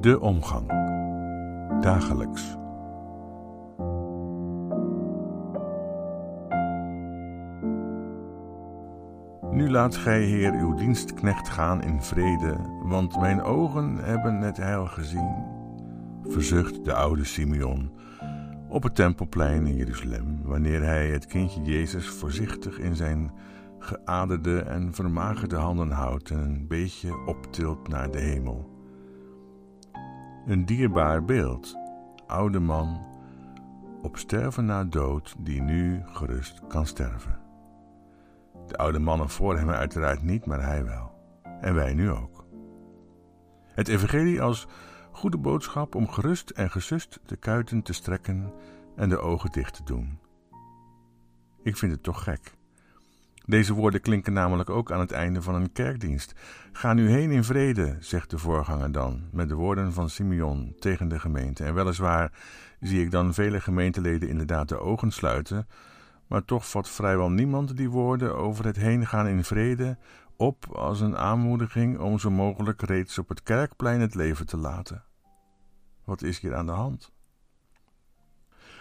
De omgang. Dagelijks. Nu laat gij, Heer, uw dienstknecht gaan in vrede, want mijn ogen hebben het heil gezien. Verzucht de oude Simeon op het tempelplein in Jeruzalem, wanneer hij het kindje Jezus voorzichtig in zijn geaderde en vermagerde handen houdt en een beetje optilt naar de hemel. Een dierbaar beeld, oude man, op sterven na dood, die nu gerust kan sterven. De oude mannen voor hem uiteraard niet, maar hij wel. En wij nu ook. Het evangelie als goede boodschap om gerust en gesust de kuiten te strekken en de ogen dicht te doen. Ik vind het toch gek. Deze woorden klinken namelijk ook aan het einde van een kerkdienst. Ga nu heen in vrede, zegt de voorganger dan, met de woorden van Simeon tegen de gemeente. En weliswaar zie ik dan vele gemeenteleden inderdaad de ogen sluiten, maar toch vat vrijwel niemand die woorden over het heengaan in vrede op als een aanmoediging om zo mogelijk reeds op het kerkplein het leven te laten. Wat is hier aan de hand?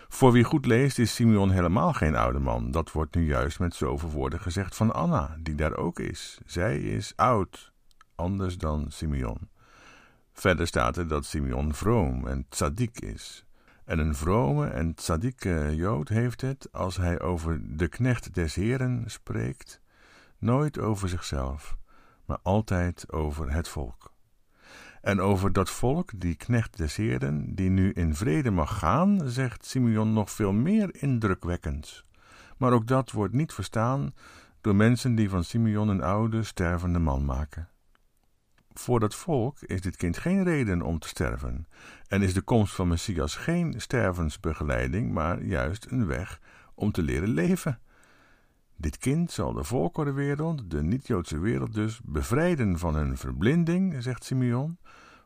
Voor wie goed leest is Simeon helemaal geen oude man. Dat wordt nu juist met zoveel woorden gezegd van Anna, die daar ook is. Zij is oud, anders dan Simeon. Verder staat er dat Simeon vroom en tzaddik is. En een vrome en tzaddieke Jood heeft het, als hij over de knecht des Heren spreekt, nooit over zichzelf, maar altijd over het volk. En over dat volk, die knecht des Heren, die nu in vrede mag gaan, zegt Simeon nog veel meer indrukwekkends. Maar ook dat wordt niet verstaan door mensen die van Simeon een oude, stervende man maken. Voor dat volk is dit kind geen reden om te sterven, en is de komst van Messias geen stervensbegeleiding, maar juist een weg om te leren leven. Dit kind zal de volkerenwereld, de niet-Joodse wereld dus, bevrijden van hun verblinding, zegt Simeon,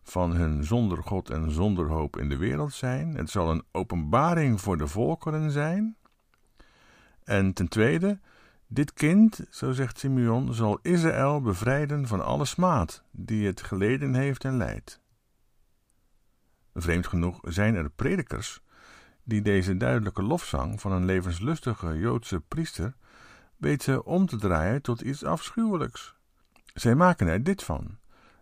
van hun zonder God en zonder hoop in de wereld zijn. Het zal een openbaring voor de volkeren zijn. En ten tweede, dit kind, zo zegt Simeon, zal Israël bevrijden van alle smaad die het geleden heeft en leidt. Vreemd genoeg zijn er predikers die deze duidelijke lofzang van een levenslustige Joodse priester weten om te draaien tot iets afschuwelijks. Zij maken er dit van: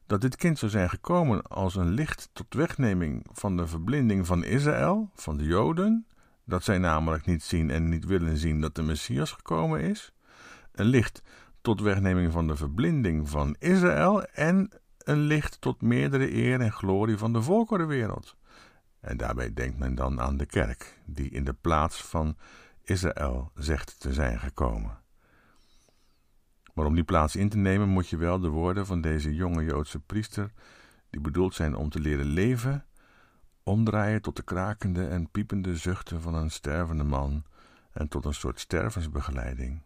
dat dit kind zou zijn gekomen als een licht tot wegneming van de verblinding van Israël, van de Joden, dat zij namelijk niet zien en niet willen zien dat de Messias gekomen is, een licht tot wegneming van de verblinding van Israël en een licht tot meerdere eer en glorie van de volkerenwereld. En daarbij denkt men dan aan de kerk, die in de plaats van Israël zegt te zijn gekomen. Maar om die plaats in te nemen moet je wel de woorden van deze jonge Joodse priester, die bedoeld zijn om te leren leven, omdraaien tot de krakende en piepende zuchten van een stervende man en tot een soort stervensbegeleiding.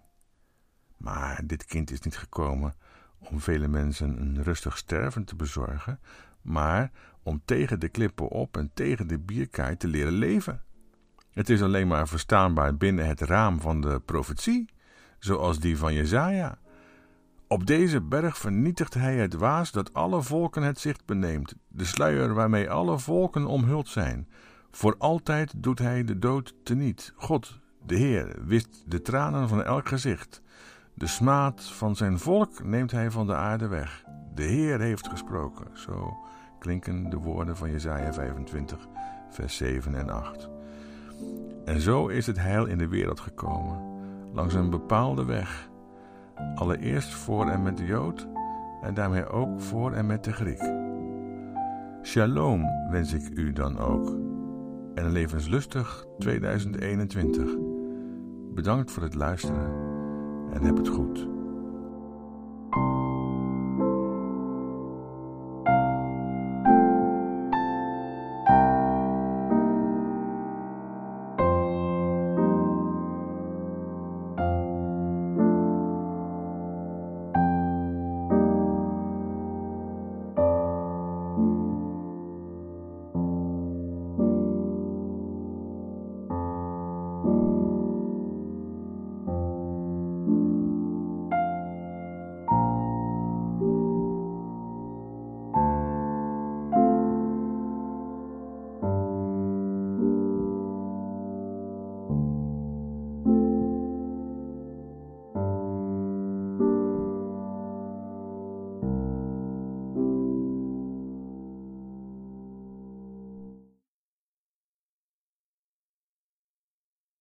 Maar dit kind is niet gekomen om vele mensen een rustig sterven te bezorgen, maar om tegen de klippen op en tegen de bierkaai te leren leven. Het is alleen maar verstaanbaar binnen het raam van de profetie, zoals die van Jezaja. Op deze berg vernietigt hij het waas dat alle volken het zicht beneemt, de sluier waarmee alle volken omhuld zijn. Voor altijd doet hij de dood teniet. God, de Heer, wist de tranen van elk gezicht. De smaad van zijn volk neemt hij van de aarde weg. De Heer heeft gesproken. Zo klinken de woorden van Jesaja 25, vers 7 en 8. En zo is het heil in de wereld gekomen, langs een bepaalde weg Allereerst voor en met de Jood en daarmee ook voor en met de Griek. Shalom wens ik u dan ook en een levenslustig 2021. Bedankt voor het luisteren en heb het goed.